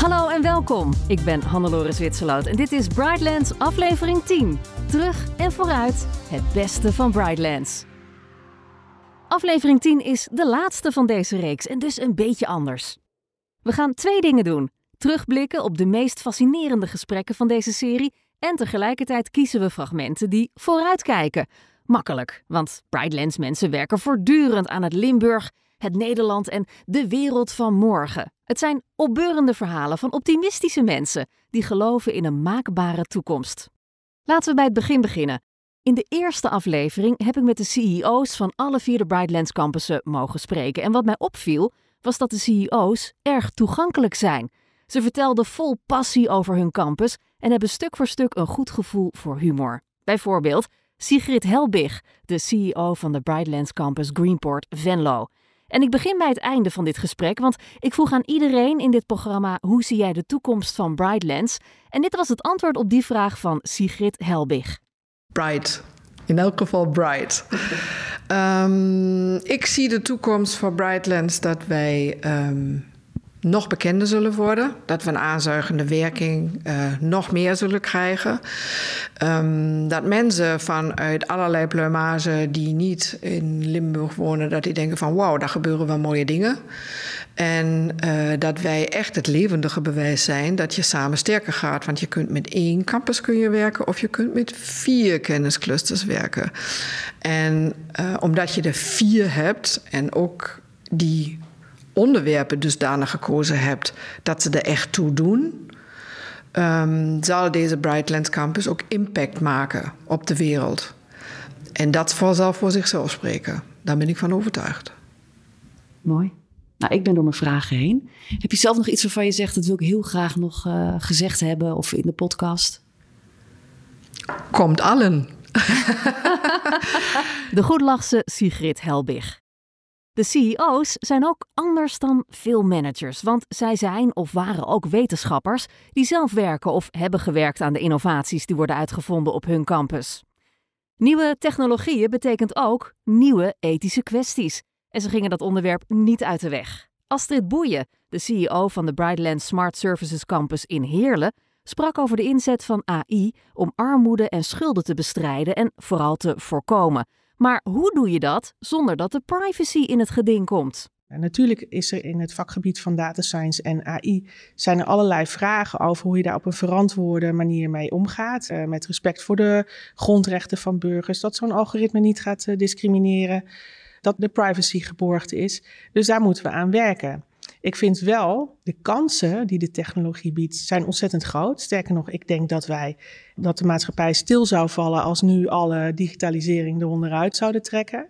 Hallo en welkom. Ik ben Hannelore Zwitserloot en dit is Brightlands aflevering 10. Terug en vooruit, het beste van Brightlands. Aflevering 10 is de laatste van deze reeks en dus een beetje anders. We gaan twee dingen doen. Terugblikken op de meest fascinerende gesprekken van deze serie en tegelijkertijd kiezen we fragmenten die vooruitkijken. Makkelijk, want Brightlands mensen werken voortdurend aan het Limburg, het Nederland en de wereld van morgen. Het zijn opbeurende verhalen van optimistische mensen die geloven in een maakbare toekomst. Laten we bij het begin beginnen. In de eerste aflevering heb ik met de CEO's van alle vier de Brightlands campussen mogen spreken. En wat mij opviel, was dat de CEO's erg toegankelijk zijn. Ze vertelden vol passie over hun campus en hebben stuk voor stuk een goed gevoel voor humor. Bijvoorbeeld Sigrid Helbig, de CEO van de Brightlands Campus Greenport Venlo. En ik begin bij het einde van dit gesprek, want ik vroeg aan iedereen in dit programma: hoe zie jij de toekomst van Brightlands? En dit was het antwoord op die vraag van Sigrid Helbig. Bright. In elk geval bright. um, ik zie de toekomst voor Brightlands dat wij um, nog bekender zullen worden. Dat we een aanzuigende werking uh, nog meer zullen krijgen. Um, dat mensen vanuit allerlei plumage die niet in Limburg wonen, dat die denken van wauw, daar gebeuren wel mooie dingen. En uh, dat wij echt het levendige bewijs zijn dat je samen sterker gaat. Want je kunt met één campus kun je werken of je kunt met vier kennisclusters werken. En uh, omdat je er vier hebt en ook die onderwerpen dusdanig gekozen hebt dat ze er echt toe doen, um, zal deze Brightlands Campus ook impact maken op de wereld. En dat zal voor zichzelf spreken. Daar ben ik van overtuigd. Mooi. Nou, ik ben door mijn vragen heen. Heb je zelf nog iets waarvan je zegt, dat wil ik heel graag nog uh, gezegd hebben of in de podcast? Komt allen. de goedlachse Sigrid Helbig. De CEO's zijn ook anders dan veel managers, want zij zijn of waren ook wetenschappers die zelf werken of hebben gewerkt aan de innovaties die worden uitgevonden op hun campus. Nieuwe technologieën betekent ook nieuwe ethische kwesties. En ze gingen dat onderwerp niet uit de weg. Astrid Boeien, de CEO van de Brightlands Smart Services Campus in Heerlen, sprak over de inzet van AI om armoede en schulden te bestrijden en vooral te voorkomen. Maar hoe doe je dat zonder dat de privacy in het geding komt? En natuurlijk is er in het vakgebied van data science en AI zijn er allerlei vragen over hoe je daar op een verantwoorde manier mee omgaat. Uh, met respect voor de grondrechten van burgers. Dat zo'n algoritme niet gaat uh, discrimineren. Dat de privacy geborgd is. Dus daar moeten we aan werken. Ik vind wel, de kansen die de technologie biedt, zijn ontzettend groot. Sterker nog, ik denk dat wij, dat de maatschappij stil zou vallen als nu alle digitalisering eronderuit zouden trekken.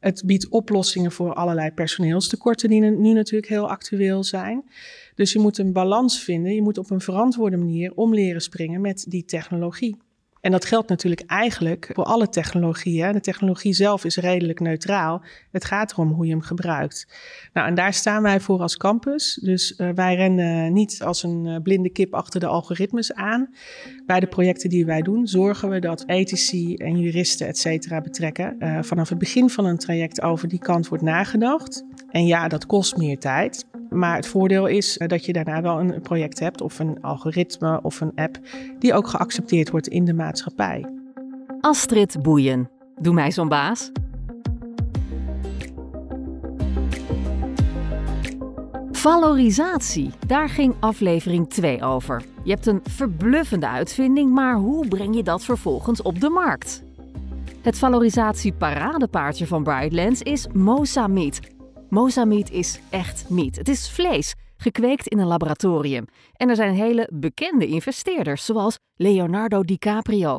Het biedt oplossingen voor allerlei personeelstekorten die nu natuurlijk heel actueel zijn. Dus je moet een balans vinden. Je moet op een verantwoorde manier om leren springen met die technologie. En dat geldt natuurlijk eigenlijk voor alle technologieën. De technologie zelf is redelijk neutraal. Het gaat erom hoe je hem gebruikt. Nou, en daar staan wij voor als campus. Dus uh, wij rennen niet als een uh, blinde kip achter de algoritmes aan. Bij de projecten die wij doen, zorgen we dat ethici en juristen, et cetera, betrekken. Uh, vanaf het begin van een traject over die kant wordt nagedacht. En ja, dat kost meer tijd. Maar het voordeel is dat je daarna wel een project hebt of een algoritme of een app die ook geaccepteerd wordt in de maatschappij. Astrid Boeien, doe mij zo'n baas. Valorisatie, daar ging aflevering 2 over. Je hebt een verbluffende uitvinding, maar hoe breng je dat vervolgens op de markt? Het valorisatie-paradepaardje van Brightlands is Mosa Mosameat is echt meat. Het is vlees, gekweekt in een laboratorium. En er zijn hele bekende investeerders, zoals Leonardo DiCaprio.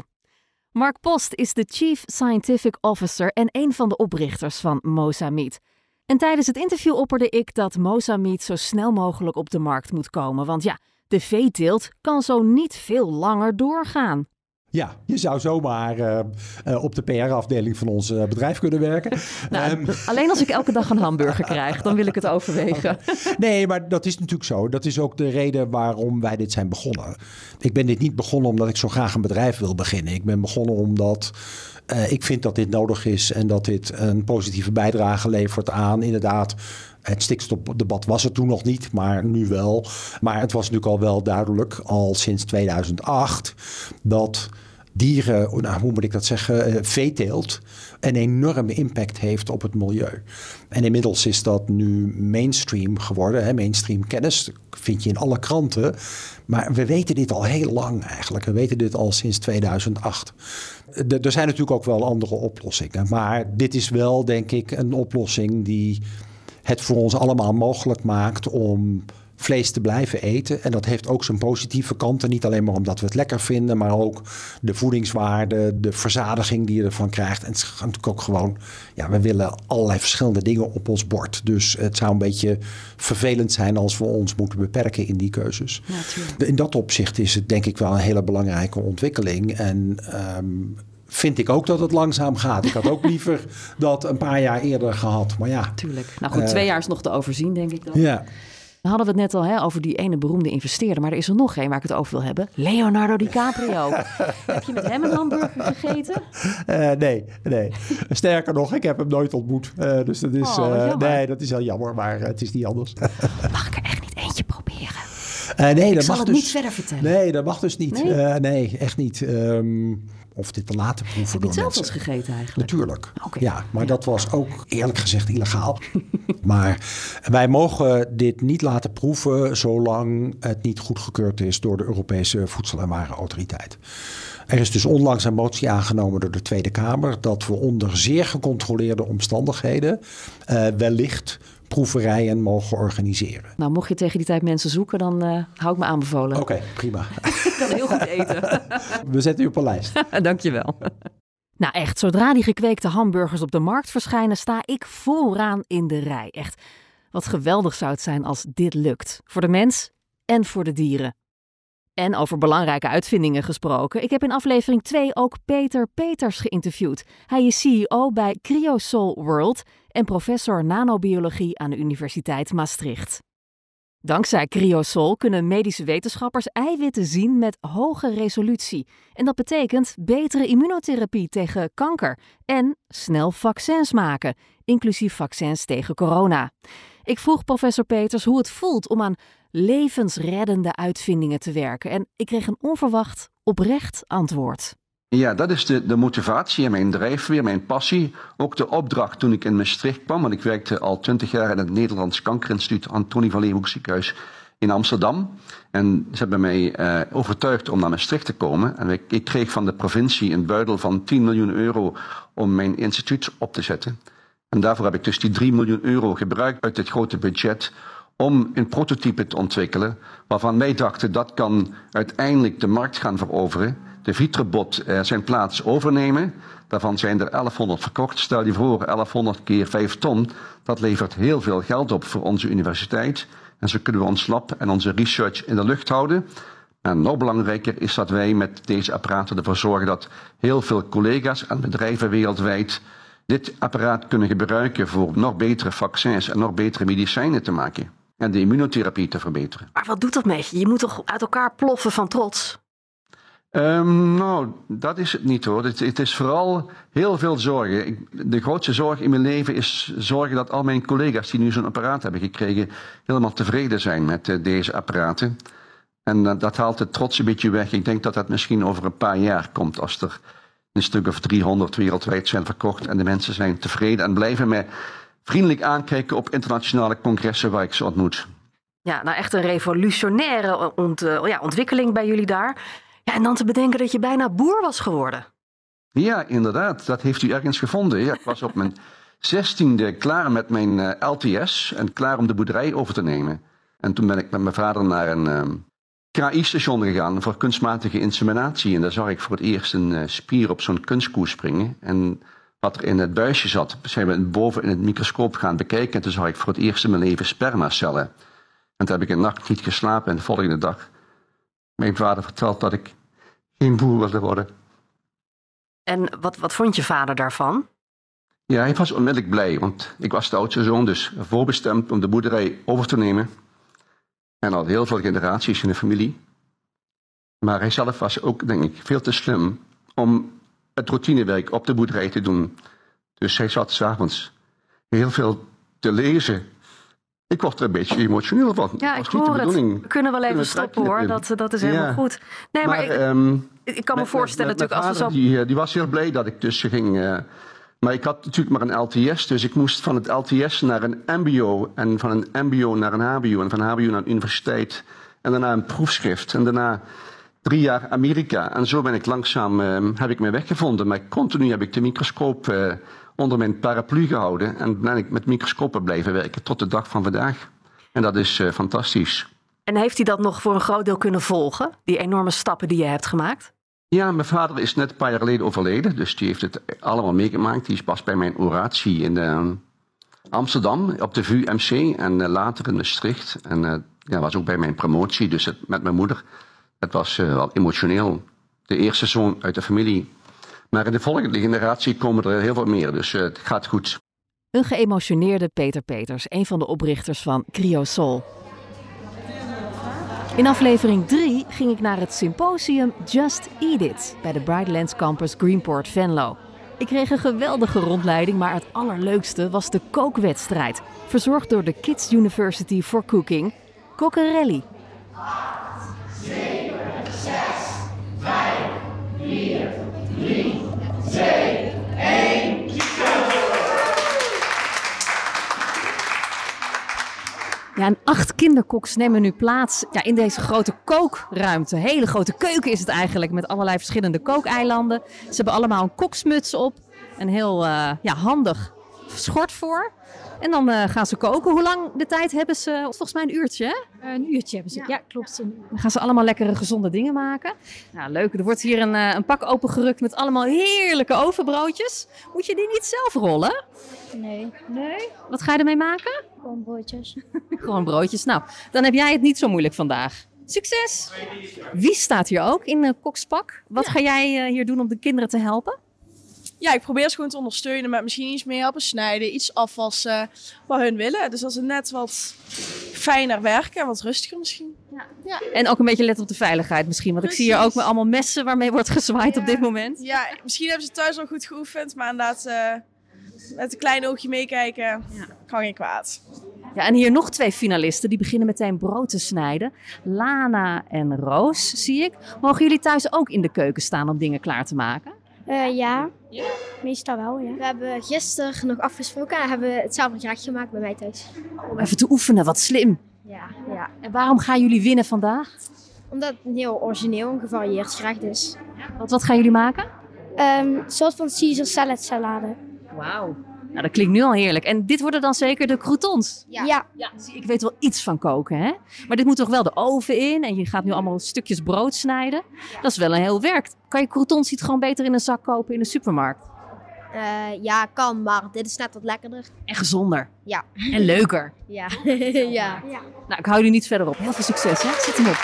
Mark Post is de Chief Scientific Officer en een van de oprichters van Mosameat. En tijdens het interview opperde ik dat Mosameat zo snel mogelijk op de markt moet komen. Want ja, de veeteelt kan zo niet veel langer doorgaan. Ja, je zou zomaar uh, uh, op de PR-afdeling van ons uh, bedrijf kunnen werken. Nou, um, alleen als ik elke dag een hamburger krijg, dan wil ik het overwegen. Nee, maar dat is natuurlijk zo. Dat is ook de reden waarom wij dit zijn begonnen. Ik ben dit niet begonnen omdat ik zo graag een bedrijf wil beginnen. Ik ben begonnen omdat ik vind dat dit nodig is en dat dit een positieve bijdrage levert aan inderdaad Het stikstofdebat was er toen nog niet, maar nu wel. Maar het was natuurlijk al wel duidelijk, al sinds 2008, dat dieren, nou, hoe moet ik dat zeggen, uh, veeteelt een enorme impact heeft op het milieu. En inmiddels is dat nu mainstream geworden. Hè? Mainstream kennis vind je in alle kranten. Maar we weten dit al heel lang eigenlijk. We weten dit al sinds 2008. er zijn natuurlijk ook wel andere oplossingen. Maar dit is wel, denk ik, een oplossing die het voor ons allemaal mogelijk maakt om vlees te blijven eten. En dat heeft ook zijn positieve kanten. Niet alleen maar omdat we het lekker vinden, maar ook de voedingswaarde, de verzadiging die je ervan krijgt. En het is natuurlijk ook gewoon, ja, we willen allerlei verschillende dingen op ons bord. Dus het zou een beetje vervelend zijn als we ons moeten beperken in die keuzes. Ja, in dat opzicht is het denk ik wel een hele belangrijke ontwikkeling. En ehm, vind ik ook dat het langzaam gaat. Ik had ook liever dat een paar jaar eerder gehad. Maar ja. Tuurlijk. Nou goed, twee jaar is nog te overzien, denk ik dan. Ja. Dan hadden we het net al hè, over die ene beroemde investeerder. Maar er is er nog één waar ik het over wil hebben. Leonardo DiCaprio. heb je met hem een hamburger gegeten? Uh, nee, nee. Sterker nog, ik heb hem nooit ontmoet. Uh, dus dat is, oh, uh, nee, dat is heel jammer. Maar het is niet anders. Mag ik er echt niet eentje proberen? Nee, dat ik zal mag het dus, niet verder vertellen. Nee, dat mag dus niet. Nee, nee echt niet. Um, of dit te laten proeven. Heb je het zelf eens gegeten eigenlijk? Natuurlijk. Ja, maar dat was ook eerlijk gezegd illegaal. maar wij mogen dit niet laten proeven zolang het niet goedgekeurd is door de Europese Voedsel- en Warenautoriteit. Er is dus onlangs een motie aangenomen door de Tweede Kamer dat we onder zeer gecontroleerde omstandigheden uh, wellicht proeverijen mogen organiseren. Nou, mocht je tegen die tijd mensen zoeken, dan uh, hou ik me aanbevolen. Oké, prima. ik kan heel goed eten. We zetten u op een lijst. Dankjewel. Nou echt, zodra die gekweekte hamburgers op de markt verschijnen, sta ik vooraan in de rij. Echt, wat geweldig zou het zijn als dit lukt. Voor de mens en voor de dieren. En over belangrijke uitvindingen gesproken. Ik heb in aflevering 2 ook Peter Peters geïnterviewd. Hij is CEO bij Cryosol World en professor nanobiologie aan de Universiteit Maastricht. Dankzij Cryosol kunnen medische wetenschappers eiwitten zien met hoge resolutie. En dat betekent betere immunotherapie tegen kanker en snel vaccins maken, inclusief vaccins tegen corona. Ik vroeg professor Peters hoe het voelt om aan levensreddende uitvindingen te werken en ik kreeg een onverwacht oprecht antwoord. Ja, dat is de, de motivatie en mijn drijfveer, mijn passie. Ook de opdracht toen ik in Maastricht kwam, want ik werkte al twintig jaar in het Nederlands Kankerinstituut Antonie van Leeuwenhoek ziekenhuis in Amsterdam. En ze hebben mij uh, overtuigd om naar Maastricht te komen. En ik, ik, kreeg van de provincie een buidel van 10 miljoen euro om mijn instituut op te zetten. En daarvoor heb ik dus die 3 miljoen euro gebruikt uit dit grote budget om een prototype te ontwikkelen waarvan wij dachten dat kan uiteindelijk de markt gaan veroveren de Vitrobot uh, zijn plaats overnemen. Daarvan zijn er 1100 verkocht. Stel je voor, 1100 keer 5 ton. Dat levert heel veel geld op voor onze universiteit. En zo kunnen we ons lab en onze research in de lucht houden. En nog belangrijker is dat wij met deze apparaten ervoor zorgen dat heel veel collega's en bedrijven wereldwijd dit apparaat kunnen gebruiken voor nog betere vaccins en nog betere medicijnen te maken. En de immunotherapie te verbeteren. Maar wat doet dat met je? Je moet toch uit elkaar ploffen van trots? Um, nou, dat is het niet hoor. Het, het is vooral heel veel zorgen. De grootste zorg in mijn leven is zorgen dat al mijn collega's die nu zo'n apparaat hebben gekregen, helemaal tevreden zijn met uh, deze apparaten. En uh, dat haalt het trots een beetje weg. Ik denk dat dat misschien over een paar jaar komt als er een stuk of 300 wereldwijd zijn verkocht en de mensen zijn tevreden en blijven mij vriendelijk aankijken op internationale congressen waar ik ze ontmoet. Ja, nou echt een revolutionaire ont, ja, ontwikkeling bij jullie daar en dan te bedenken dat je bijna boer was geworden. Ja, inderdaad. Dat heeft u ergens gevonden. Ja, ik was op mijn zestiende klaar met mijn uh, eh, LTS en klaar om de boerderij over te nemen. En toen ben ik met mijn vader naar een ehm, KI-station gegaan voor kunstmatige inseminatie. En daar zag ik voor het eerst een uh, spier op zo'n kunstkoe springen. En wat er in het buisje zat, zijn we boven in het microscoop gaan bekijken. En toen zag ik voor het eerst in mijn leven spermacellen. En toen heb ik een nacht niet geslapen en de volgende dag mijn vader verteld dat ik geen boer wilde worden. En wat, wat vond je vader daarvan? Ja, hij was onmiddellijk blij, want ik was de oudste zoon, dus voorbestemd om de boerderij over te nemen. En al heel veel generaties in de familie. Maar hij zelf was ook, denk ik, veel te slim om het routinewerk op de boerderij te doen. Dus hij zat s'avonds heel veel te lezen Ik word er een beetje emotioneel van. Ja, ik hoor het. We kunnen wel even stoppen hoor. Dat, dat is helemaal goed. Nee, maar, ik, ehm, ik, kan me voorstellen natuurlijk als we zo... Die, die was heel blij dat ik tussen ging. Uh, maar ik had natuurlijk maar een LTS, dus ik moest van het LTS naar een MBO. En van een MBO naar een HBO. En van HBO naar een universiteit. En daarna een proefschrift. En daarna drie jaar Amerika. En zo ben ik langzaam, uh, heb ik me weggevonden. Maar continu heb ik de microscoop uh, onder mijn paraplu gehouden. En ben ik met microscopen blijven werken tot de dag van vandaag. En dat is uh, fantastisch. En heeft hij dat nog voor een groot deel kunnen volgen? Die enorme stappen die je hebt gemaakt? Ja, mijn vader is net een paar jaar geleden overleden. Dus die heeft het allemaal meegemaakt. Die is pas bij mijn oratie in uh, Amsterdam op de VUMC en later in Maastricht. En ja, was ook bij mijn promotie, dus het, met mijn moeder. Het was wel emotioneel. De eerste zoon uit de familie. Maar in de volgende generatie komen er heel veel meer, dus uh, het gaat goed. Een geëmotioneerde Peter Peters, een van de oprichters van Cryosol. In aflevering 3 ging ik naar het symposium Just Eat It bij de Brightlands Campus Greenport Venlo. Ik kreeg een geweldige rondleiding, maar het allerleukste was de kookwedstrijd. Verzorgd door de Kids University for Cooking, Cockerelli. 2, 1. Ja, en acht kinderkoks nemen nu plaats ja, in deze grote kookruimte. Hele grote keuken is het eigenlijk, met allerlei verschillende kookeilanden. Ze hebben allemaal een koksmuts op. Een heel uh, ja, handig schort voor. En dan uh, gaan ze koken. Hoe lang de tijd hebben ze? Volgens mij een uurtje, hè? Uh, een uurtje hebben ze, ja, klopt. Dan gaan ze allemaal lekkere, gezonde dingen maken. Nou, leuk. Er wordt hier een, uh, een pak opengerukt met allemaal heerlijke ovenbroodjes. Moet je die niet zelf rollen? Nee. Nee? Wat ga je ermee maken? Gewoon broodjes. Gewoon broodjes. Nou, dan heb jij het niet zo moeilijk vandaag. Succes! Wie staat hier ook in uh, kokspak? Wat ja. ga jij hier doen om de kinderen te helpen? Ja, ik probeer ze gewoon te ondersteunen met misschien iets meer helpen snijden, iets afwassen, wat hun willen. Dus dat ze net wat fijner werken en wat rustiger misschien. Ja. ja. En ook een beetje let op de veiligheid misschien, want Precies. ik zie hier ook met allemaal messen waarmee wordt gezwaaid ja. op dit moment. Ja, misschien hebben ze thuis al goed geoefend, maar inderdaad uh, met een klein oogje meekijken ja. kan geen kwaad. Ja, en hier nog twee finalisten. Die beginnen meteen brood te snijden. Lana en Roos, zie ik. Mogen jullie thuis ook in de keuken staan om dingen klaar te maken? Uh, ja. Ja, meestal wel. Ja. We hebben gisteren nog afgesproken en hebben hetzelfde gerecht gemaakt bij mij thuis. Om even te oefenen, wat slim. Ja, ja. En waarom gaan jullie winnen vandaag? Omdat het een heel origineel en gevarieerd gerecht is. Wat, wat gaan jullie maken? Um, een soort van Caesar salad salade. Wauw. Nou, dat klinkt nu al heerlijk. En dit worden dan zeker de croutons? Ja. ja. ja. Ik weet wel iets van koken, hè? Maar dit moet toch wel de oven in en je gaat nu allemaal stukjes brood snijden. Dat is wel een heel werk. Kan je croutons niet gewoon beter in een zak kopen in de supermarkt? Uh, ja, kan, maar dit is net wat lekkerder. En gezonder. Ja. En leuker. Ja. ja. ja. Nou, ik hou jullie niet verder op. Heel veel succes, hè? Zet hem op.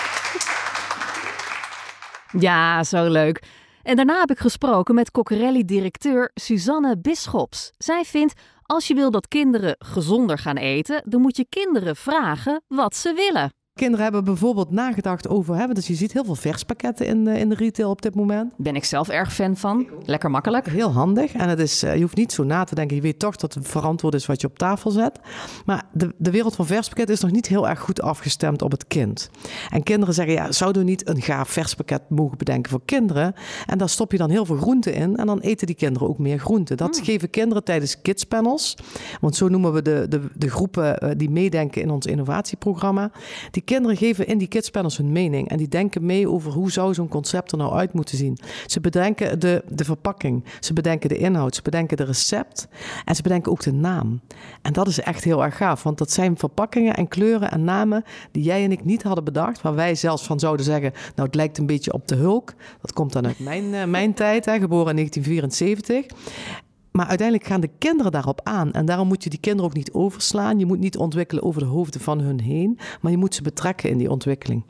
Ja, zo leuk. En daarna heb ik gesproken met Cockerelli-directeur Suzanne Bisschops. Zij vindt, als je wil dat kinderen gezonder gaan eten, dan moet je kinderen vragen wat ze willen. Kinderen hebben bijvoorbeeld nagedacht over, hè, dus je ziet heel veel verspakketten in, in de retail op dit moment. Ben ik zelf erg fan van. Lekker makkelijk. Heel handig. En het is, je hoeft niet zo na te denken. Je weet toch dat het verantwoord is wat je op tafel zet. Maar de, de wereld van verspakketten is nog niet heel erg goed afgestemd op het kind. En kinderen zeggen, ja, zouden we niet een gaaf verspakket mogen bedenken voor kinderen? En daar stop je dan heel veel groenten in. En dan eten die kinderen ook meer groenten. Dat geven kinderen tijdens kidspanels. Want zo noemen we de, de, de groepen die meedenken in ons innovatieprogramma. Die kinderen geven in die kidspanels hun mening. En die denken mee over hoe zou zo'n concept er nou uit moeten zien. Ze bedenken de, de verpakking. Ze bedenken de inhoud. Ze bedenken de recept. En ze bedenken ook de naam. En dat is echt heel erg gaaf. Want dat zijn verpakkingen en kleuren en namen die jij en ik niet hadden bedacht. Waar wij zelfs van zouden zeggen, nou het lijkt een beetje op de Hulk. Dat komt dan uit mijn, uh, mijn tijd, hè, geboren in 1974. Maar uiteindelijk gaan de kinderen daarop aan. En daarom moet je die kinderen ook niet overslaan. Je moet niet ontwikkelen over de hoofden van hun heen. Maar je moet ze betrekken in die ontwikkeling.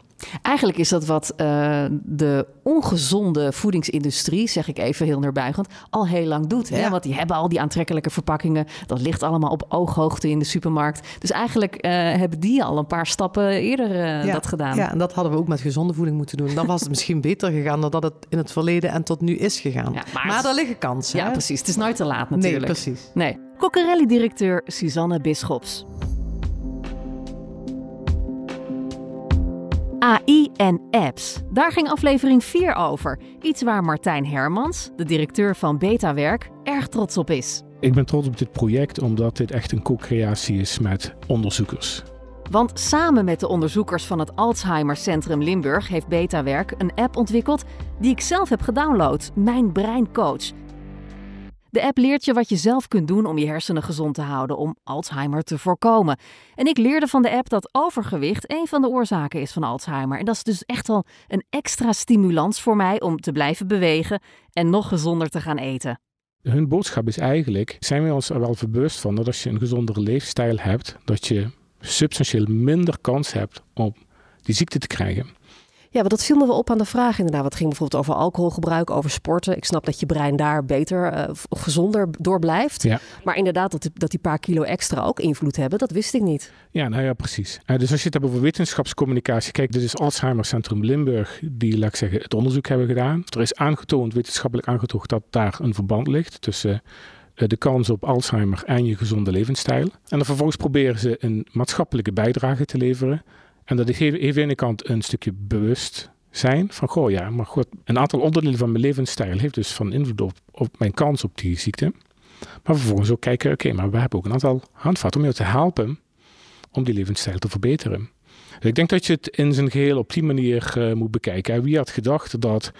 Eigenlijk is dat wat uh, de ongezonde voedingsindustrie, zeg ik even heel neerbuigend, al heel lang doet. Hè? Ja. Want die hebben al die aantrekkelijke verpakkingen. Dat ligt allemaal op ooghoogte in de supermarkt. Dus eigenlijk uh, hebben die al een paar stappen eerder uh, ja. dat gedaan. Ja, en dat hadden we ook met gezonde voeding moeten doen. Dan was het misschien beter gegaan dan dat het in het verleden en tot nu is gegaan. Ja, maar, maar daar liggen kansen. Ja, hè? precies. Het is nooit te laat natuurlijk. Nee, precies. Nee. Cockerelli-directeur Suzanne Bisschops. AI en apps. Daar ging aflevering 4 over. Iets waar Martijn Hermans, de directeur van Betawerk, erg trots op is. Ik ben trots op dit project omdat dit echt een co-creatie is met onderzoekers. Want samen met de onderzoekers van het Alzheimer Centrum Limburg heeft Betawerk een app ontwikkeld die ik zelf heb gedownload, Mijn Brein Coach. De app leert je wat je zelf kunt doen om je hersenen gezond te houden om Alzheimer te voorkomen. En ik leerde van de app dat overgewicht een van de oorzaken is van Alzheimer. En dat is dus echt wel een extra stimulans voor mij om te blijven bewegen en nog gezonder te gaan eten. Hun boodschap is eigenlijk, zijn we ons er wel bewust van dat als je een gezondere leefstijl hebt, dat je substantieel minder kans hebt om die ziekte te krijgen. Ja, want dat viel me wel op aan de vraag inderdaad. Wat ging bijvoorbeeld over alcoholgebruik, over sporten. Ik snap dat je brein daar beter uh, of gezonder door blijft. Ja. Maar inderdaad, dat, dat die paar kilo extra ook invloed hebben, dat wist ik niet. Ja, nou ja, precies. Uh, dus als je het hebt over wetenschapscommunicatie. Kijk, dit is Alzheimer Centrum Limburg die, laat ik zeggen, het onderzoek hebben gedaan. Er is aangetoond, wetenschappelijk aangetoond, dat daar een verband ligt tussen uh, de kans op Alzheimer en je gezonde levensstijl. En dan vervolgens proberen ze een maatschappelijke bijdrage te leveren en dat heeft aan de ene kant een stukje bewust zijn van, goh ja, maar goed, een aantal onderdelen van mijn levensstijl heeft dus van invloed op, op mijn kans op die ziekte. Maar vervolgens ook kijken, oké, maar we hebben ook een aantal handvatten om jou te helpen om die levensstijl te verbeteren. Dus ik denk dat je het in zijn geheel op die manier uh, moet bekijken. Wie had gedacht dat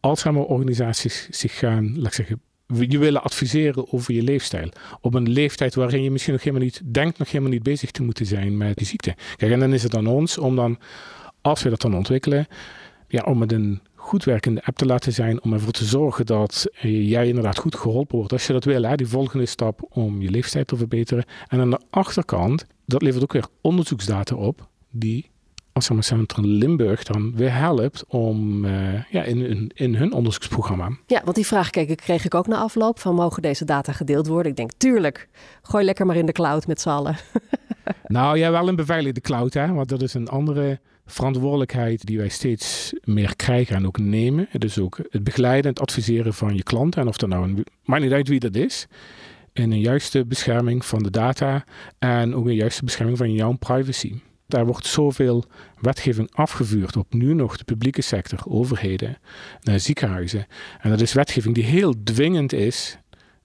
Alzheimer-organisaties zich gaan, laat ik zeggen, je willen adviseren over je leefstijl. Op een leeftijd waarin je misschien nog helemaal niet denkt, nog helemaal niet bezig te moeten zijn met die ziekte. Kijk, en dan is het aan ons om dan, als we dat dan ontwikkelen, ja, om het een goed werkende app te laten zijn, om ervoor te zorgen dat jij inderdaad goed geholpen wordt. Als je dat wil, hè, die volgende stap om je leeftijd te verbeteren. En aan de achterkant, dat levert ook weer onderzoeksdata op, die Centrum Limburg dan weer helpt om uh, ja, in, in, in, hun onderzoeksprogramma. Ja, want die vraag kreeg, kreeg ik ook na afloop van mogen deze data gedeeld worden? Ik denk, tuurlijk, gooi lekker maar in de cloud met z'n allen. nou ja, wel een beveiligde cloud, hè, want dat is een andere verantwoordelijkheid die wij steeds meer krijgen en ook nemen. Het is ook het begeleiden en het adviseren van je klanten. En of dat nou een, maakt niet uit wie dat is. En een juiste bescherming van de data en ook een juiste bescherming van jouw privacy. Daar wordt zoveel wetgeving afgevuurd op nu nog de publieke sector, overheden, naar ziekenhuizen. En dat is wetgeving die heel dwingend is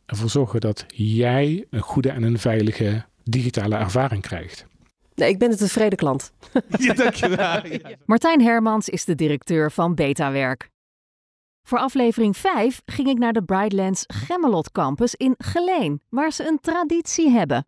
ervoor zorgen dat jij een goede en een veilige digitale ervaring krijgt. Nee, ik ben een tevreden klant. Ja, dankjewel. Martijn Hermans is de directeur van Betawerk. Voor aflevering 5 ging ik naar de Brightlands Gemmelot Campus in Geleen, waar ze een traditie hebben.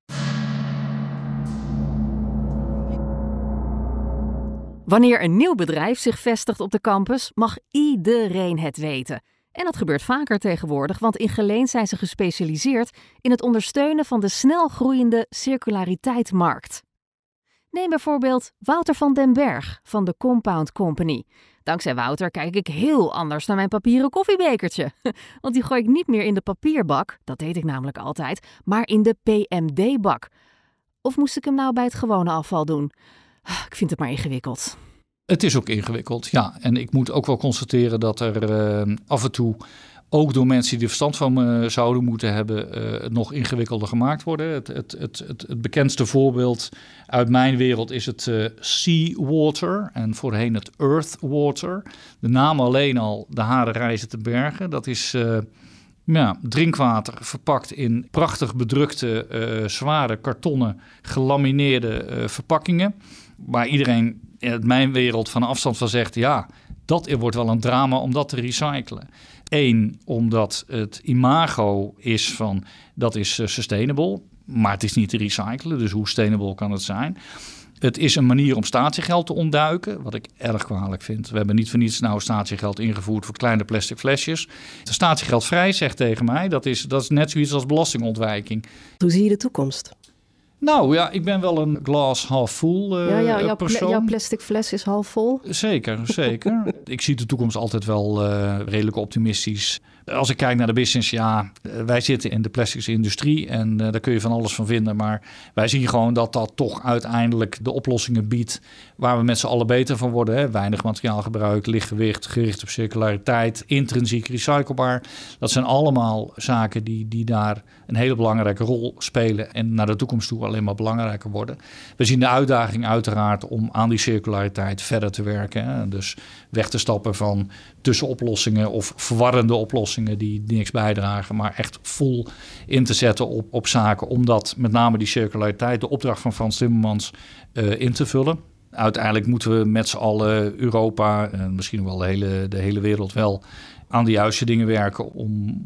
Wanneer een nieuw bedrijf zich vestigt op de campus, mag iedereen het weten. En dat gebeurt vaker tegenwoordig, want in Geleen zijn ze gespecialiseerd in het ondersteunen van de snel groeiende circulariteitsmarkt. Neem bijvoorbeeld Wouter van den Berg van de Compound Company. Dankzij Wouter kijk ik heel anders naar mijn papieren koffiebekertje. Want die gooi ik niet meer in de papierbak, dat deed ik namelijk altijd, maar in de PMD-bak. Of moest ik hem nou bij het gewone afval doen? Ah, ik vind het maar ingewikkeld. Het is ook ingewikkeld, ja. En ik moet ook wel constateren dat er uh, af en toe ook door mensen die er verstand van uh, zouden moeten hebben, het nog ingewikkelder gemaakt worden. Het, het, het, het, bekendste voorbeeld uit mijn wereld is het uh, seawater en voorheen het earthwater. De naam alleen al, de haren reizen te bergen, dat is ja, drinkwater verpakt in prachtig bedrukte, zware kartonnen gelamineerde verpakkingen waar iedereen in mijn wereld van afstand van zegt: ja, dat wordt wel een drama om dat te recyclen. Eén, omdat het imago is van dat is eh, sustainable, maar het is niet te recyclen. Dus hoe sustainable kan het zijn? Het is een manier om statiegeld te ontduiken, wat ik erg kwalijk vind. We hebben niet voor niets nou statiegeld ingevoerd voor kleine plastic flesjes. De statiegeld vrij zegt tegen mij, dat is, dat is net zoiets als belastingontwijking. Hoe zie je de toekomst? Nou ja, ik ben wel een glass half full uh, ja, ja, jouw, persoon. jouw plastic fles is half vol. Zeker, zeker. ik zie de toekomst altijd wel uh, redelijk optimistisch. Als ik kijk naar de business, ja, eh, wij zitten in de plastische industrie en uh, daar kun je van alles van vinden. Maar wij zien gewoon dat dat toch uiteindelijk de oplossingen biedt waar we met z'n allen beter van worden. Hè? Weinig materiaalgebruik, lichtgewicht, gericht op circulariteit, intrinsiek recyclebaar. Dat zijn allemaal zaken die, die daar een hele belangrijke rol spelen en naar de toekomst toe alleen maar belangrijker worden. We zien de uitdaging uiteraard om aan die circulariteit verder te werken. Hè. Dus weg te stappen van tussenoplossingen of verwarrende oplossingen die niks bijdragen, maar echt vol in te zetten op, op zaken, omdat met name die circulariteit, de opdracht van Frans Timmermans, uh, in te vullen. Uiteindelijk moeten we met z'n allen Europa en misschien wel de hele, de hele wereld wel aan de juiste dingen werken om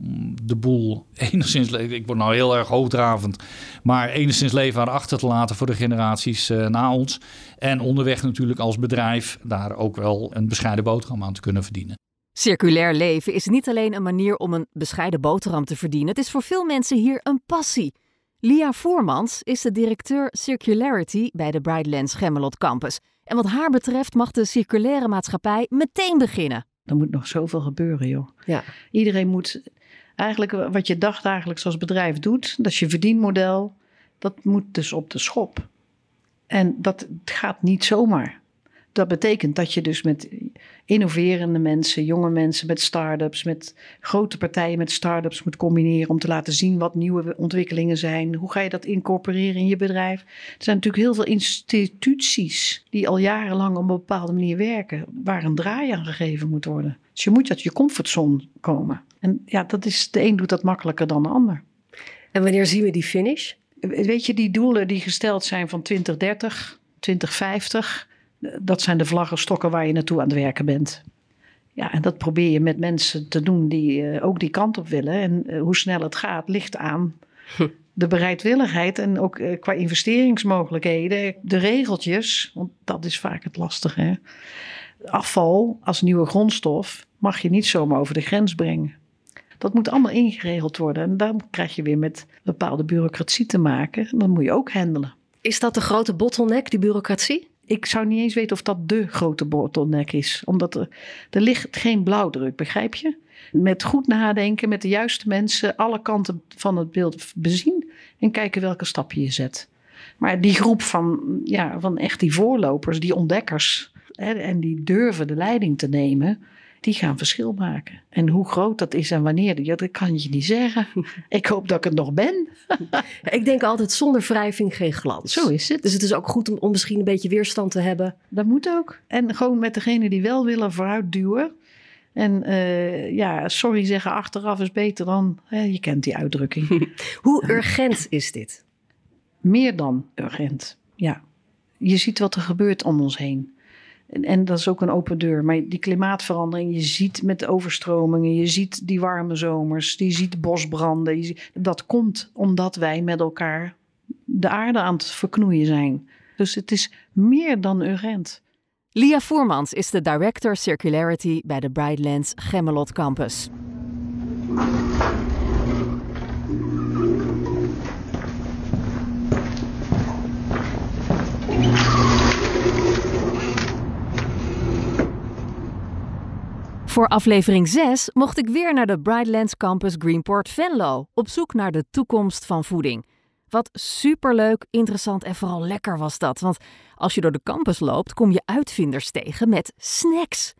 de boel enigszins, ik word nou heel erg hoogdravend, maar enigszins leven aan achter te laten voor de generaties uh, na ons. En onderweg natuurlijk als bedrijf daar ook wel een bescheiden boterham aan te kunnen verdienen. Circulair leven is niet alleen een manier om een bescheiden boterham te verdienen, het is voor veel mensen hier een passie. Lia Voormans is de directeur Circularity bij de Brightlands Gemmelot Campus. En wat haar betreft mag de circulaire maatschappij meteen beginnen. Er moet nog zoveel gebeuren, joh. Ja. Iedereen moet eigenlijk wat je dagdagelijks als bedrijf doet, dat is je verdienmodel, dat moet dus op de schop. En dat gaat niet zomaar. Dat betekent dat je dus met innoverende mensen, jonge mensen, met start-ups, met grote partijen met start-ups moet combineren om te laten zien wat nieuwe ontwikkelingen zijn. Hoe ga je dat incorporeren in je bedrijf? Er zijn natuurlijk heel veel instituties die al jarenlang op een bepaalde manier werken, waar een draai aan gegeven moet worden. Dus je moet uit je comfortzone komen. En ja, dat is, de een doet dat makkelijker dan de ander. En wanneer zien we die finish? Weet je, die doelen die gesteld zijn van 2030, 2050 dat zijn de vlaggenstokken waar je naartoe aan het werken bent. Ja, en dat probeer je met mensen te doen die uh, ook die kant op willen. En uh, hoe snel het gaat, ligt aan de bereidwilligheid en ook uh, qua investeringsmogelijkheden. De regeltjes, want dat is vaak het lastige. Hè? Afval als nieuwe grondstof mag je niet zomaar over de grens brengen. Dat moet allemaal ingeregeld worden. En dan krijg je weer met bepaalde bureaucratie te maken. Dan moet je ook handelen. Is dat de grote bottleneck, die bureaucratie? Ik zou niet eens weten of dat de grote bottleneck is. Omdat er, er ligt geen blauwdruk, begrijp je? Met goed nadenken, met de juiste mensen, alle kanten van het beeld bezien en kijken welke stap je zet. Maar die groep van, ja, van echt die voorlopers, die ontdekkers, hè, en die durven de leiding te nemen, die gaan verschil maken. En hoe groot dat is en wanneer, ja, dat kan je niet zeggen. Ik hoop dat ik het nog ben. ik denk altijd zonder wrijving geen glans. Zo is het. Dus het is ook goed om, om misschien een beetje weerstand te hebben. Dat moet ook. En gewoon met degene die wel willen vooruit duwen. En uh, ja, sorry zeggen achteraf is beter dan, hè, je kent die uitdrukking. hoe urgent is dit? Meer dan urgent, ja. Je ziet wat er gebeurt om ons heen. En, dat is ook een open deur. Maar die klimaatverandering, je ziet met overstromingen, je ziet die warme zomers, je ziet bosbranden. Dat komt omdat wij met elkaar de aarde aan het verknoeien zijn. Dus het is meer dan urgent. Lia Voermans is de Director Circularity bij de Brightlands Gemmelot Campus. Voor aflevering 6 mocht ik weer naar de Brightlands Campus Greenport Venlo op zoek naar de toekomst van voeding. Wat superleuk, interessant en vooral lekker was dat. Want als je door de campus loopt, kom je uitvinders tegen met snacks.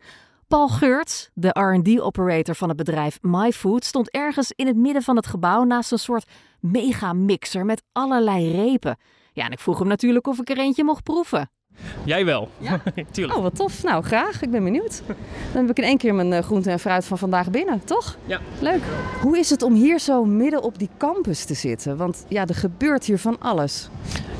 Paul Geurts, de RD-operator van het bedrijf MyFood, stond ergens in het midden van het gebouw naast een soort megamixer met allerlei repen. Ja, en ik vroeg hem natuurlijk of ik er eentje mocht proeven. Jij wel. Ja? Tuurlijk. Oh, wat tof. Nou, graag. Ik ben benieuwd. Dan heb ik in één keer mijn uh, groente en fruit van vandaag binnen, toch? Ja. Leuk. Hoe is het om hier zo midden op die campus te zitten? Want ja, er gebeurt hier van alles.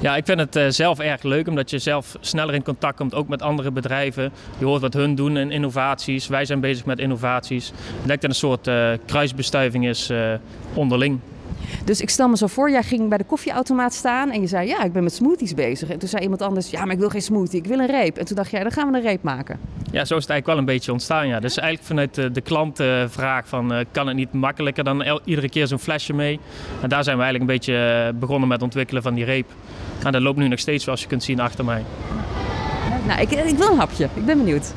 Ja, ik vind het uh, zelf erg leuk, omdat je zelf sneller in contact komt, ook met andere bedrijven. Je hoort wat hun doen in innovaties. Wij zijn bezig met innovaties. Ik denk dat het een soort uh, kruisbestuiving is onderling. Dus ik stel me zo voor, jij ging bij de koffieautomaat staan en je zei, ja, ik ben met smoothies bezig. En toen zei iemand anders, ja, maar ik wil geen smoothie, ik wil een reep. En toen dacht jij, dan gaan we een reep maken. Ja, zo is het eigenlijk wel een beetje ontstaan, ja. Dus eigenlijk vanuit de, de klantvraag van, uh, kan het niet makkelijker dan iedere keer zo'n flesje mee? En daar zijn we eigenlijk een beetje uh, begonnen met het ontwikkelen van die reep. En dat loopt nu nog steeds, zoals je kunt zien achter mij. Nou, ik, ik wil een hapje. Ik ben benieuwd.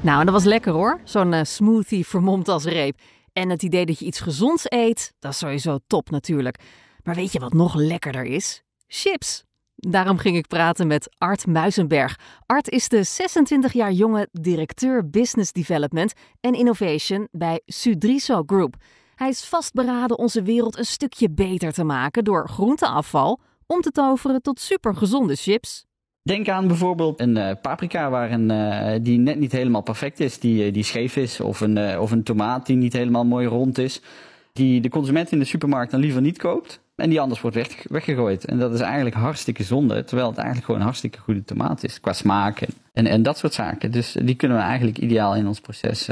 Nou, dat was lekker hoor. Zo'n uh, smoothie vermomd als reep. En het idee dat je iets gezonds eet, dat is sowieso top natuurlijk. Maar weet je wat nog lekkerder is? Chips. Daarom ging ik praten met Art Muizenberg. Art is de 26 jaar jonge directeur Business Development en Innovation bij Sudriso Group. Hij is vastberaden onze wereld een stukje beter te maken door groenteafval om te toveren tot supergezonde chips. Denk aan bijvoorbeeld een uh, paprika waar een, uh, die net niet helemaal perfect is, die, die scheef is. Of een, of een tomaat die niet helemaal mooi rond is. Die de consument in de supermarkt dan liever niet koopt. En die anders wordt weg, weggegooid. En dat is eigenlijk hartstikke zonde. Terwijl het eigenlijk gewoon een hartstikke goede tomaat is. Qua smaak en, en, dat soort zaken. Dus die kunnen we eigenlijk ideaal in ons proces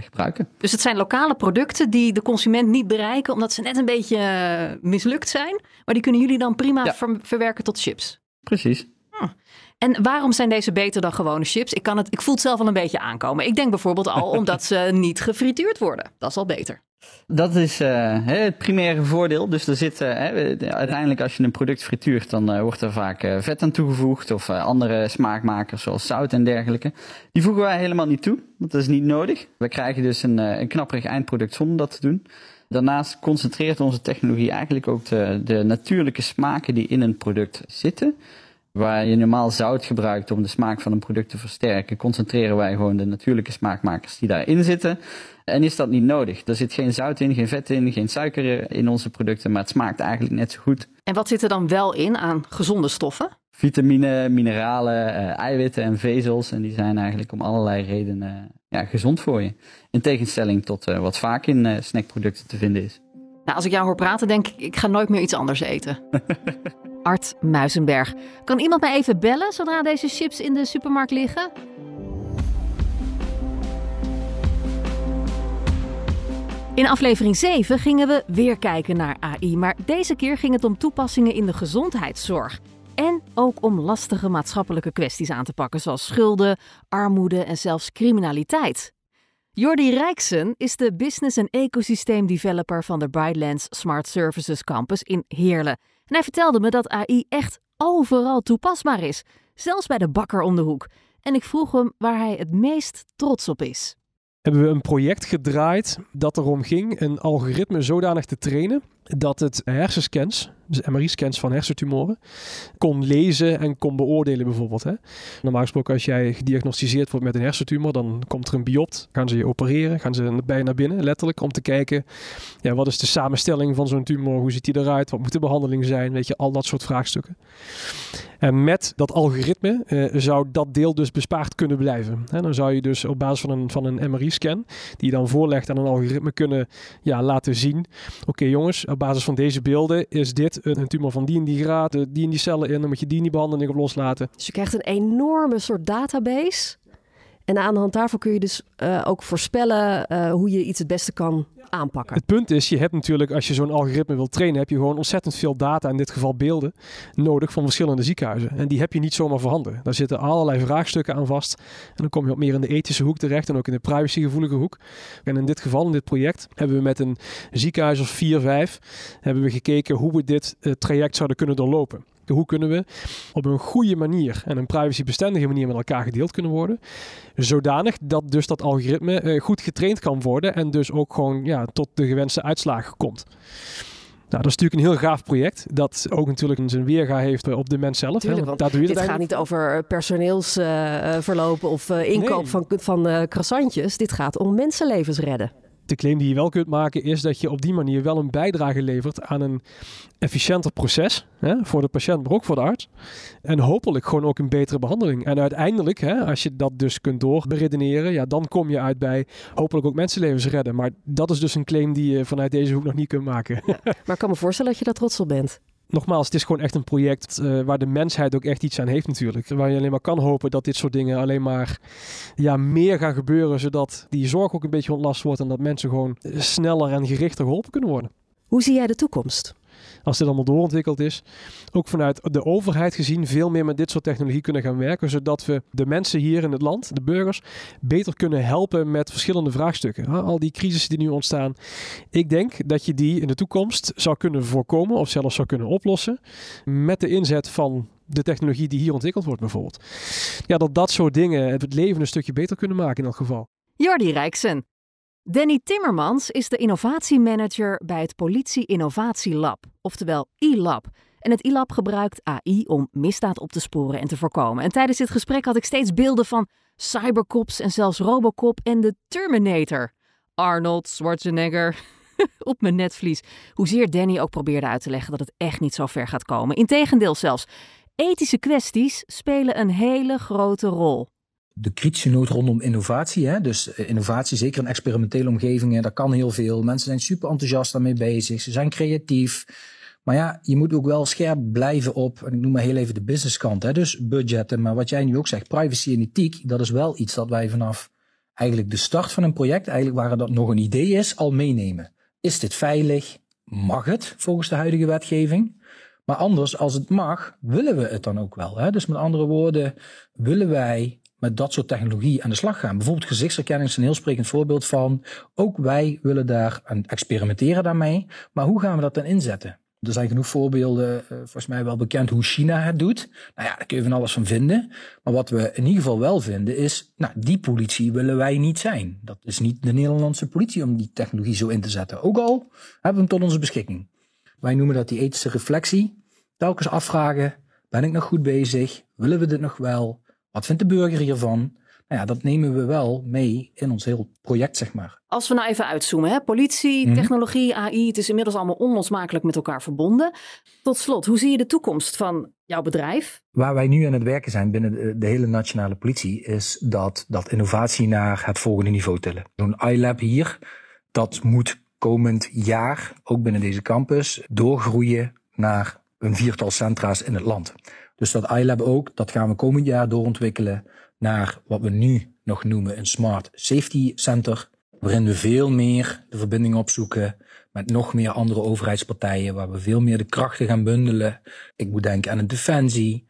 gebruiken. Dus het zijn lokale producten die de consument niet bereiken. Omdat ze net een beetje mislukt zijn. Maar die kunnen jullie dan prima verwerken tot chips. Precies. En waarom zijn deze beter dan gewone chips? Ik, kan het, ik voel het zelf al een beetje aankomen. Ik denk bijvoorbeeld al omdat ze niet gefrituurd worden. Dat is al beter. Dat is uh, het primaire voordeel. Dus er zit, uh, uiteindelijk als je een product frituurt, dan uh, wordt er vaak vet aan toegevoegd of andere smaakmakers zoals zout en dergelijke. Die voegen wij helemaal niet toe, want dat is niet nodig. We krijgen dus een, een knapperig eindproduct zonder dat te doen. Daarnaast concentreert onze technologie eigenlijk ook de, de natuurlijke smaken die in een product zitten. Waar je normaal zout gebruikt om de smaak van een product te versterken, concentreren wij gewoon de natuurlijke smaakmakers die daarin zitten. En is dat niet nodig? Er zit geen zout in, geen vet in, geen suiker in onze producten, maar het smaakt eigenlijk net zo goed. En wat zit er dan wel in aan gezonde stoffen? Vitamine, mineralen, uh, eiwitten en vezels. En die zijn eigenlijk om allerlei redenen ja, gezond voor je. In tegenstelling tot uh, wat vaak in uh, snackproducten te vinden is. Nou, als ik jou hoor praten, denk ik, ik ga nooit meer iets anders eten. Art Muizenberg. Kan iemand mij even bellen zodra deze chips in de supermarkt liggen? In aflevering 7 gingen we weer kijken naar AI, maar deze keer ging het om toepassingen in de gezondheidszorg. En ook om lastige maatschappelijke kwesties aan te pakken, zoals schulden, armoede en zelfs criminaliteit. Jordi Rijksen is de business- en ecosysteemdeveloper van de Brightlands Smart Services Campus in Heerlen. En hij vertelde me dat AI echt overal toepasbaar is, zelfs bij de bakker om de hoek. En ik vroeg hem waar hij het meest trots op is hebben we een project gedraaid dat erom ging een algoritme zodanig te trainen dat het hersenscans, dus MRI-scans van hersentumoren, kon lezen en kon beoordelen bijvoorbeeld. Hè. Normaal gesproken als jij gediagnosticeerd wordt met een hersentumor, dan komt er een biopt, gaan ze je opereren, gaan ze bij je naar binnen, letterlijk, om te kijken, ja, wat is de samenstelling van zo'n tumor, hoe ziet die eruit, wat moet de behandeling zijn, weet je, al dat soort vraagstukken. En met dat algoritme eh, zou dat deel dus bespaard kunnen blijven. Hè, dan zou je dus op basis van een, van een MRI-scan, die je dan voorlegt aan een algoritme, kunnen ja, laten zien, oké jongens, op basis van deze beelden is dit een, tumor van die en die graad, die en die cellen in, dan moet je die die behandeling op loslaten. Dus je krijgt een enorme soort database. En aan de hand daarvan kun je dus uh, ook voorspellen uh, hoe je iets het beste kan aanpakken. Het punt is, je hebt natuurlijk, als je zo'n algoritme wilt trainen, heb je gewoon ontzettend veel data, in dit geval beelden, nodig van verschillende ziekenhuizen. En die heb je niet zomaar voorhanden. Daar zitten allerlei vraagstukken aan vast. En dan kom je op meer in de ethische hoek terecht en ook in de privacygevoelige hoek. En in dit geval, in dit project, hebben we met een ziekenhuis of 4, 5, hebben we gekeken hoe we dit uh, traject zouden kunnen doorlopen. Hoe kunnen we op een goede manier en een privacybestendige manier met elkaar gedeeld kunnen worden. Zodanig dat dus dat algoritme uh, goed getraind kan worden en dus ook gewoon ja, tot de gewenste uitslagen komt. Nou, dat is natuurlijk een heel gaaf project. Dat ook natuurlijk zijn weerga heeft op de mens zelf. Tuurlijk, want doe je dit gaat niet over personeelsverlopen uh, of uh, inkoop nee. van, van croissantjes. Dit gaat om mensenlevens redden de claim die je wel kunt maken is dat je op die manier wel een bijdrage levert aan een efficiënter proces hè, voor de patiënt, maar ook voor de arts. En hopelijk gewoon ook een betere behandeling. En uiteindelijk, hè, als je dat dus kunt doorberedeneren, ja, dan kom je uit bij hopelijk ook mensenlevens redden. Maar dat is dus een claim die je vanuit deze hoek nog niet kunt maken. maar ik kan me voorstellen dat je daar trots op bent nogmaals, het is gewoon echt een project uh, waar de mensheid ook echt iets aan heeft natuurlijk. Waar je alleen maar kan hopen dat dit soort dingen alleen maar ja, meer gaan gebeuren, zodat die zorg ook een beetje ontlast wordt en dat mensen gewoon sneller en gerichter geholpen kunnen worden. Hoe zie jij de toekomst? Als dit allemaal doorontwikkeld is, ook vanuit de overheid gezien veel meer met dit soort technologie kunnen gaan werken, zodat we de mensen hier in het land, de burgers, beter kunnen helpen met verschillende vraagstukken. Al die crisissen die nu ontstaan. Ik denk dat je die in de toekomst zou kunnen voorkomen of zelfs zou kunnen oplossen met de inzet van de technologie die hier ontwikkeld wordt bijvoorbeeld. Ja, dat dat soort dingen het leven een stukje beter kunnen maken in elk geval. Jordi Rijksen, Danny Timmermans is de innovatiemanager bij het Politie Innovatie Lab, oftewel e-lab. En het e-lab gebruikt AI om misdaad op te sporen en te voorkomen. En tijdens dit gesprek had ik steeds beelden van cybercops en zelfs Robocop en de Terminator. Arnold Schwarzenegger. op mijn netvlies. Hoezeer Danny ook probeerde uit te leggen dat het echt niet zo ver gaat komen. Integendeel zelfs. Ethische kwesties spelen een hele grote rol de kritische noot rondom innovatie. Hè? Dus eh, innovatie, zeker in experimentele omgevingen, daar kan heel veel. Mensen zijn super enthousiast daarmee bezig. Ze zijn creatief. Maar ja, je moet ook wel scherp blijven op, en ik noem maar heel even de businesskant. Hè? Dus budgetten, maar wat jij nu ook zegt, privacy en ethiek, dat is wel iets dat wij vanaf eigenlijk de start van een project, eigenlijk waar dat nog een idee is, al meenemen. Is dit veilig? Mag het volgens de huidige wetgeving? Maar anders, als het mag, willen we het dan ook wel. Hè? Dus met andere woorden, willen wij met dat soort technologie aan de slag gaan. Bijvoorbeeld gezichtsherkenning is een heel sprekend voorbeeld van. Ook wij willen daar aan experimenteren daarmee. Maar hoe gaan we dat dan inzetten? Er zijn genoeg voorbeelden, uh, volgens mij wel bekend hoe China het doet. Nou ja, daar kun je van alles van vinden. Maar wat we in ieder geval wel vinden is, nou, die politie willen wij niet zijn. Dat is niet de Nederlandse politie om die technologie zo in te zetten. Ook al hebben we hem tot onze beschikking. Wij noemen dat die ethische reflectie. Telkens afvragen, ben ik nog goed bezig? Willen we dit nog wel? Wat vindt de burger hiervan? Nou ja, dat nemen we wel mee in ons heel project, zeg maar. Als we nou even uitzoomen, hè? politie, mhm. technologie, AI, het is inmiddels allemaal onlosmakelijk met elkaar verbonden. Tot slot, hoe zie je de toekomst van jouw bedrijf? Waar wij nu aan het werken zijn binnen de, hele nationale politie, is dat, dat innovatie naar het volgende niveau tillen. Zo'n iLab hier, dat moet komend jaar, ook binnen deze campus, doorgroeien naar een viertal centra's in het land. Dus dat iLab ook, dat gaan we komend jaar doorontwikkelen naar wat we nu nog noemen een Smart Safety Center. Waarin we veel meer de verbinding opzoeken met nog meer andere overheidspartijen. Waar we veel meer de krachten gaan bundelen. Ik moet denken aan een defensie,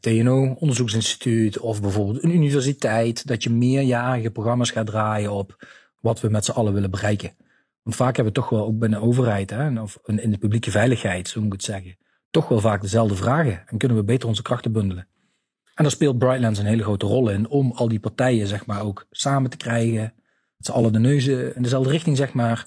TNO onderzoeksinstituut of bijvoorbeeld een universiteit. Dat je meerjarige programma's gaat draaien op wat we met z'n allen willen bereiken. Want vaak hebben we toch wel ook binnen de overheid hè, of in de publieke veiligheid, zo moet ik het zeggen toch wel vaak dezelfde vragen en kunnen we beter onze krachten bundelen. En daar speelt Brightlands een hele grote rol in om al die partijen zeg maar ook samen te krijgen. Dat ze alle de neuzen in dezelfde richting zeg maar.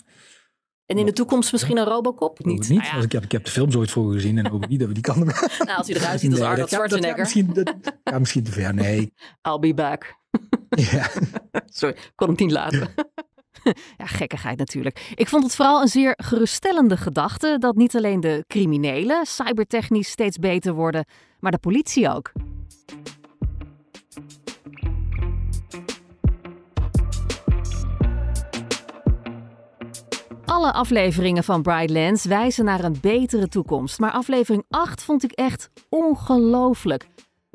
En in de toekomst misschien een Robocop? Niet. niet. Nou ik, heb, ik heb de films ooit voor gezien en ook niet dat we die kan. nou, als hij eruit ziet als Arnold Schwarzenegger. misschien, dat, ja, misschien te ver, nee. I'll be back. ja. Sorry, kon hem niet laten. ja, gekkigheid natuurlijk. Ik vond het vooral een zeer geruststellende gedachte dat niet alleen de criminelen cybertechnisch steeds beter worden, maar de politie ook. Alle afleveringen van Brightlands wijzen naar een betere toekomst, maar aflevering 8 vond ik echt ongelooflijk.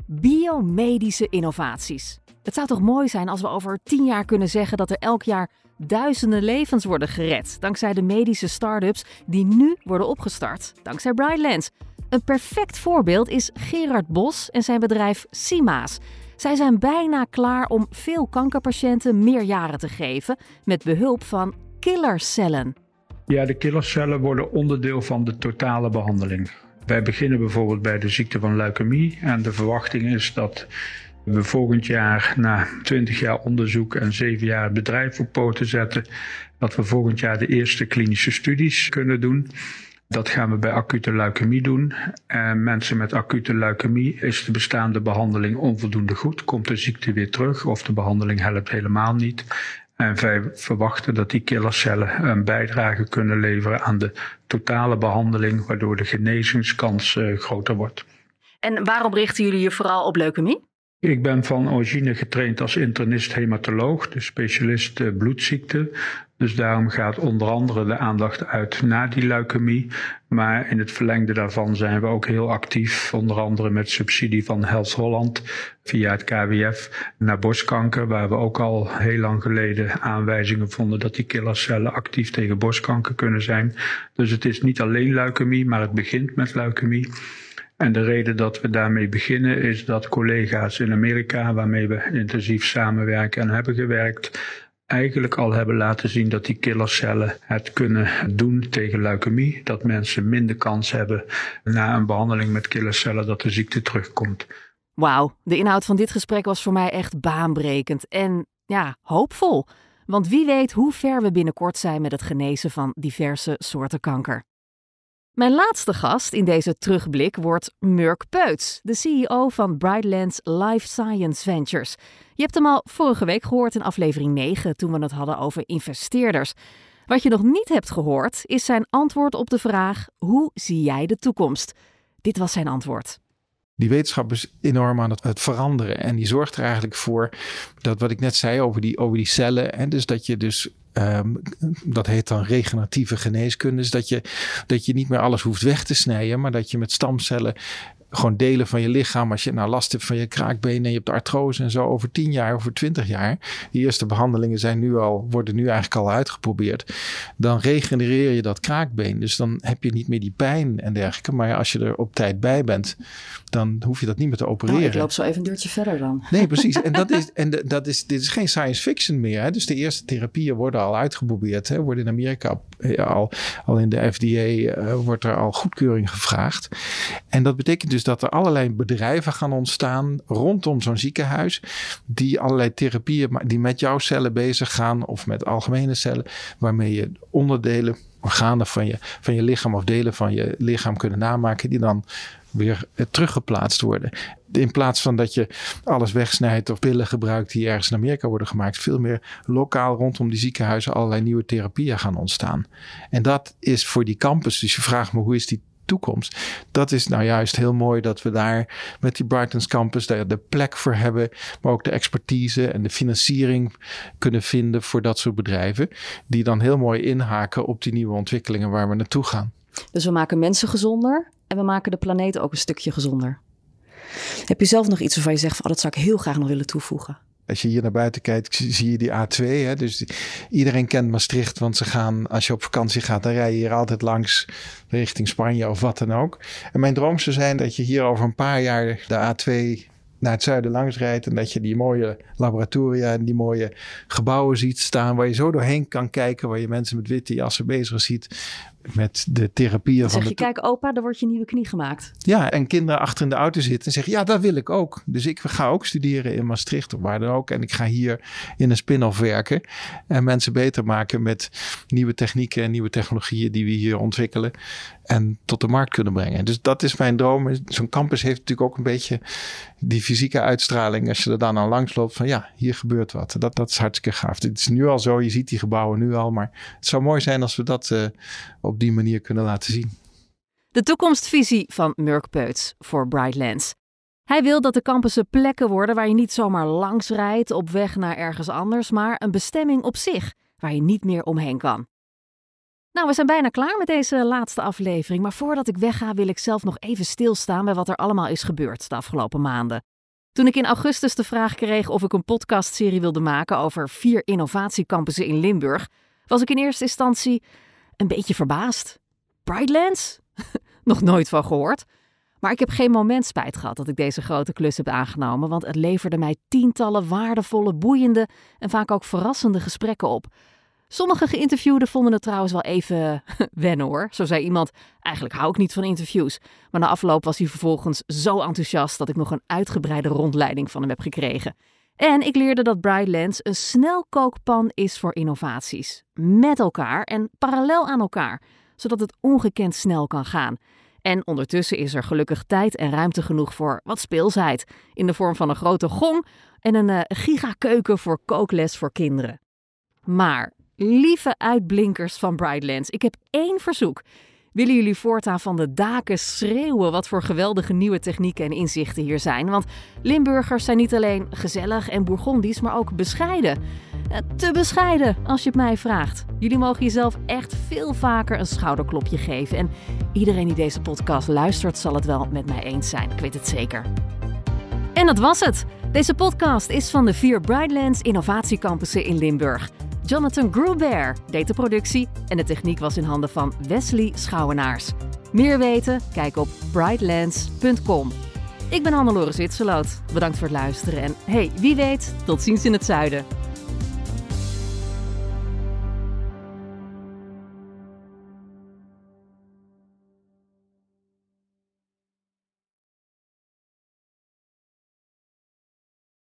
Biomedische innovaties. Het zou toch mooi zijn als we over tien jaar kunnen zeggen dat er elk jaar duizenden levens worden gered. Dankzij de medische start-ups die nu worden opgestart. Dankzij Brightlands. Een perfect voorbeeld is Gerard Bos en zijn bedrijf Sima's. Zij zijn bijna klaar om veel kankerpatiënten meer jaren te geven met behulp van killercellen. Ja, de killercellen worden onderdeel van de totale behandeling. Wij beginnen bijvoorbeeld bij de ziekte van leukemie en de verwachting is dat we volgend jaar na 20 jaar onderzoek en 7 jaar bedrijf op poten zetten, dat we volgend jaar de eerste klinische studies kunnen doen. Dat gaan we bij acute leukemie doen. En mensen met acute leukemie is de bestaande behandeling onvoldoende goed. Komt de ziekte weer terug of de behandeling helpt helemaal niet. En wij verwachten dat die killercellen een bijdrage kunnen leveren aan de totale behandeling, waardoor de genezingskans eh, groter wordt. En waarom richten jullie je vooral op leukemie? Ik ben van origine getraind als internist-hematoloog, dus specialist uh, bloedziekte. Dus daarom gaat onder andere de aandacht uit naar die leukemie. Maar in het verlengde daarvan zijn we ook heel actief, onder andere met subsidie van Health Holland via het KWF naar borstkanker, waar we ook al heel lang geleden aanwijzingen vonden dat die killercellen actief tegen borstkanker kunnen zijn. Dus het is niet alleen leukemie, maar het begint met leukemie. En de reden dat we daarmee beginnen is dat collega's in Amerika, waarmee we intensief samenwerken en hebben gewerkt, eigenlijk al hebben laten zien dat die killercellen het kunnen doen tegen leukemie. Dat mensen minder kans hebben na een behandeling met killercellen dat de ziekte terugkomt. Wauw, de inhoud van dit gesprek was voor mij echt baanbrekend en ja, hoopvol. Want wie weet hoe ver we binnenkort zijn met het genezen van diverse soorten kanker. Mijn laatste gast in deze terugblik wordt Murk Peuts, de CEO van Brightlands Life Science Ventures. Je hebt hem al vorige week gehoord in aflevering 9 toen we het hadden over investeerders. Wat je nog niet hebt gehoord is zijn antwoord op de vraag: hoe zie jij de toekomst? Dit was zijn antwoord. Die wetenschap is enorm aan het, veranderen. En die zorgt er eigenlijk voor dat wat ik net zei over die, over die cellen. En dus dat je dus ehm, dat heet dan regeneratieve geneeskunde. Dus dat je, dat je niet meer alles hoeft weg te snijden, maar dat je met stamcellen gewoon delen van je lichaam. Als je nou last hebt van je kraakbenen en je hebt artrose en zo over 10 jaar, over 20 jaar. Die eerste behandelingen zijn nu al, worden nu eigenlijk al uitgeprobeerd. Dan regenereer je dat kraakbeen. Dus dan heb je niet meer die pijn en dergelijke. Maar als je er op tijd bij bent, dan hoef je dat niet meer te opereren. Nou, ik loop zo even een deurtje verder dan. Nee, precies. En, dat is, en dat is, dit is geen science fiction meer. Hè? Dus de eerste therapieën worden al uitgeprobeerd. Hè? Worden in Amerika al, al in de FDA eh, wordt er al goedkeuring gevraagd. En dat betekent dus dat er allerlei bedrijven gaan ontstaan rondom zo'n ziekenhuis. Die allerlei therapieën die met jouw cellen bezig gaan of met algemene cellen. Waarmee je onderdelen organen van je, van je lichaam of delen van je lichaam kunnen namaken, die dan weer eh, teruggeplaatst worden. In plaats van dat je alles wegsnijdt of pillen gebruikt die ergens in Amerika worden gemaakt, veel meer lokaal rondom die ziekenhuizen allerlei nieuwe therapieën gaan ontstaan. En dat is voor die campus. Dus je vraagt me hoe is die toekomst. Dat is nou juist heel mooi dat we daar met die Brightons Campus daar de plek voor hebben, maar ook de expertise en de financiering kunnen vinden voor dat soort bedrijven, die dan heel mooi inhaken op die nieuwe ontwikkelingen waar we naartoe gaan. Dus we maken mensen gezonder en we maken de planeet ook een stukje gezonder. Heb je zelf nog iets waarvan je zegt van oh, dat zou ik heel graag nog willen toevoegen? Als je hier naar buiten kijkt, zie je die A2. Hè? Dus iedereen kent Maastricht, want ze gaan, als je op vakantie gaat, dan rij je hier altijd langs richting Spanje of wat dan ook. En mijn droom zou zijn dat je hier over een paar jaar de A2 naar het zuiden langs rijdt en dat je die mooie laboratoria en die mooie gebouwen ziet staan waar je zo doorheen kan kijken, waar je mensen met witte jassen bezig ziet met de therapieën van zeg je, kijk opa, er wordt je nieuwe knie gemaakt. Ja, en kinderen achter in de auto zitten en zeggen, ja, dat wil ik ook. Dus ik ga ook studeren in Maastricht of waar dan ook. En ik ga hier in een spin-off werken en mensen beter maken met nieuwe technieken en nieuwe technologieën die we hier ontwikkelen en tot de markt kunnen brengen. Dus dat is mijn droom. Zo'n campus heeft natuurlijk ook een beetje die fysieke uitstraling. Als je er dan aan langs loopt van ja, hier gebeurt wat. Dat, dat is hartstikke gaaf. Het is nu al zo, je ziet die gebouwen nu al. Maar het zou mooi zijn als we dat uh, op die manier kunnen laten zien. De toekomstvisie van Murk Peuts voor Brightlands. Hij wil dat de campussen plekken worden waar je niet zomaar langs rijdt op weg naar ergens anders, maar een bestemming op zich waar je niet meer omheen kan. Nou, we zijn bijna klaar met deze laatste aflevering, maar voordat ik wegga wil ik zelf nog even stilstaan bij wat er allemaal is gebeurd de afgelopen maanden. Toen ik in augustus de vraag kreeg of ik een podcastserie wilde maken over vier innovatiecampussen in Limburg, was ik in eerste instantie een beetje verbaasd. Brightlands? Nog nooit van gehoord. Maar ik heb geen moment spijt gehad dat ik deze grote klus heb aangenomen, want het leverde mij tientallen waardevolle, boeiende en vaak ook verrassende gesprekken op. Sommige geïnterviewden vonden het trouwens wel even wennen hoor. Zo zei iemand: Eigenlijk hou ik niet van interviews. Maar na afloop was hij vervolgens zo enthousiast dat ik nog een uitgebreide rondleiding van hem heb gekregen. En ik leerde dat Brightlands een snelkookpan is voor innovaties. Met elkaar en parallel aan elkaar, zodat het ongekend snel kan gaan. En ondertussen is er gelukkig tijd en ruimte genoeg voor wat speelsheid. In de vorm van een grote gong en een uh, gigakeuken voor kookles voor kinderen. Maar, lieve uitblinkers van Brightlands, ik heb één verzoek. Willen jullie voortaan van de daken schreeuwen wat voor geweldige nieuwe technieken en inzichten hier zijn? Want Limburgers zijn niet alleen gezellig en Bourgondisch, maar ook bescheiden. Eh, te bescheiden, als je het mij vraagt. Jullie mogen jezelf echt veel vaker een schouderklopje geven. En iedereen die deze podcast luistert, zal het wel met mij eens zijn. Ik weet het zeker. En dat was het. Deze podcast is van de vier Brightlands innovatiecampussen in Limburg. Jonathan Gruber deed de productie en de techniek was in handen van Wesley Schouwenaars. Meer weten? Kijk op brightlands.com. Ik ben Hannelore Zwitserloot. Bedankt voor het luisteren en hey, wie weet, tot ziens in het zuiden.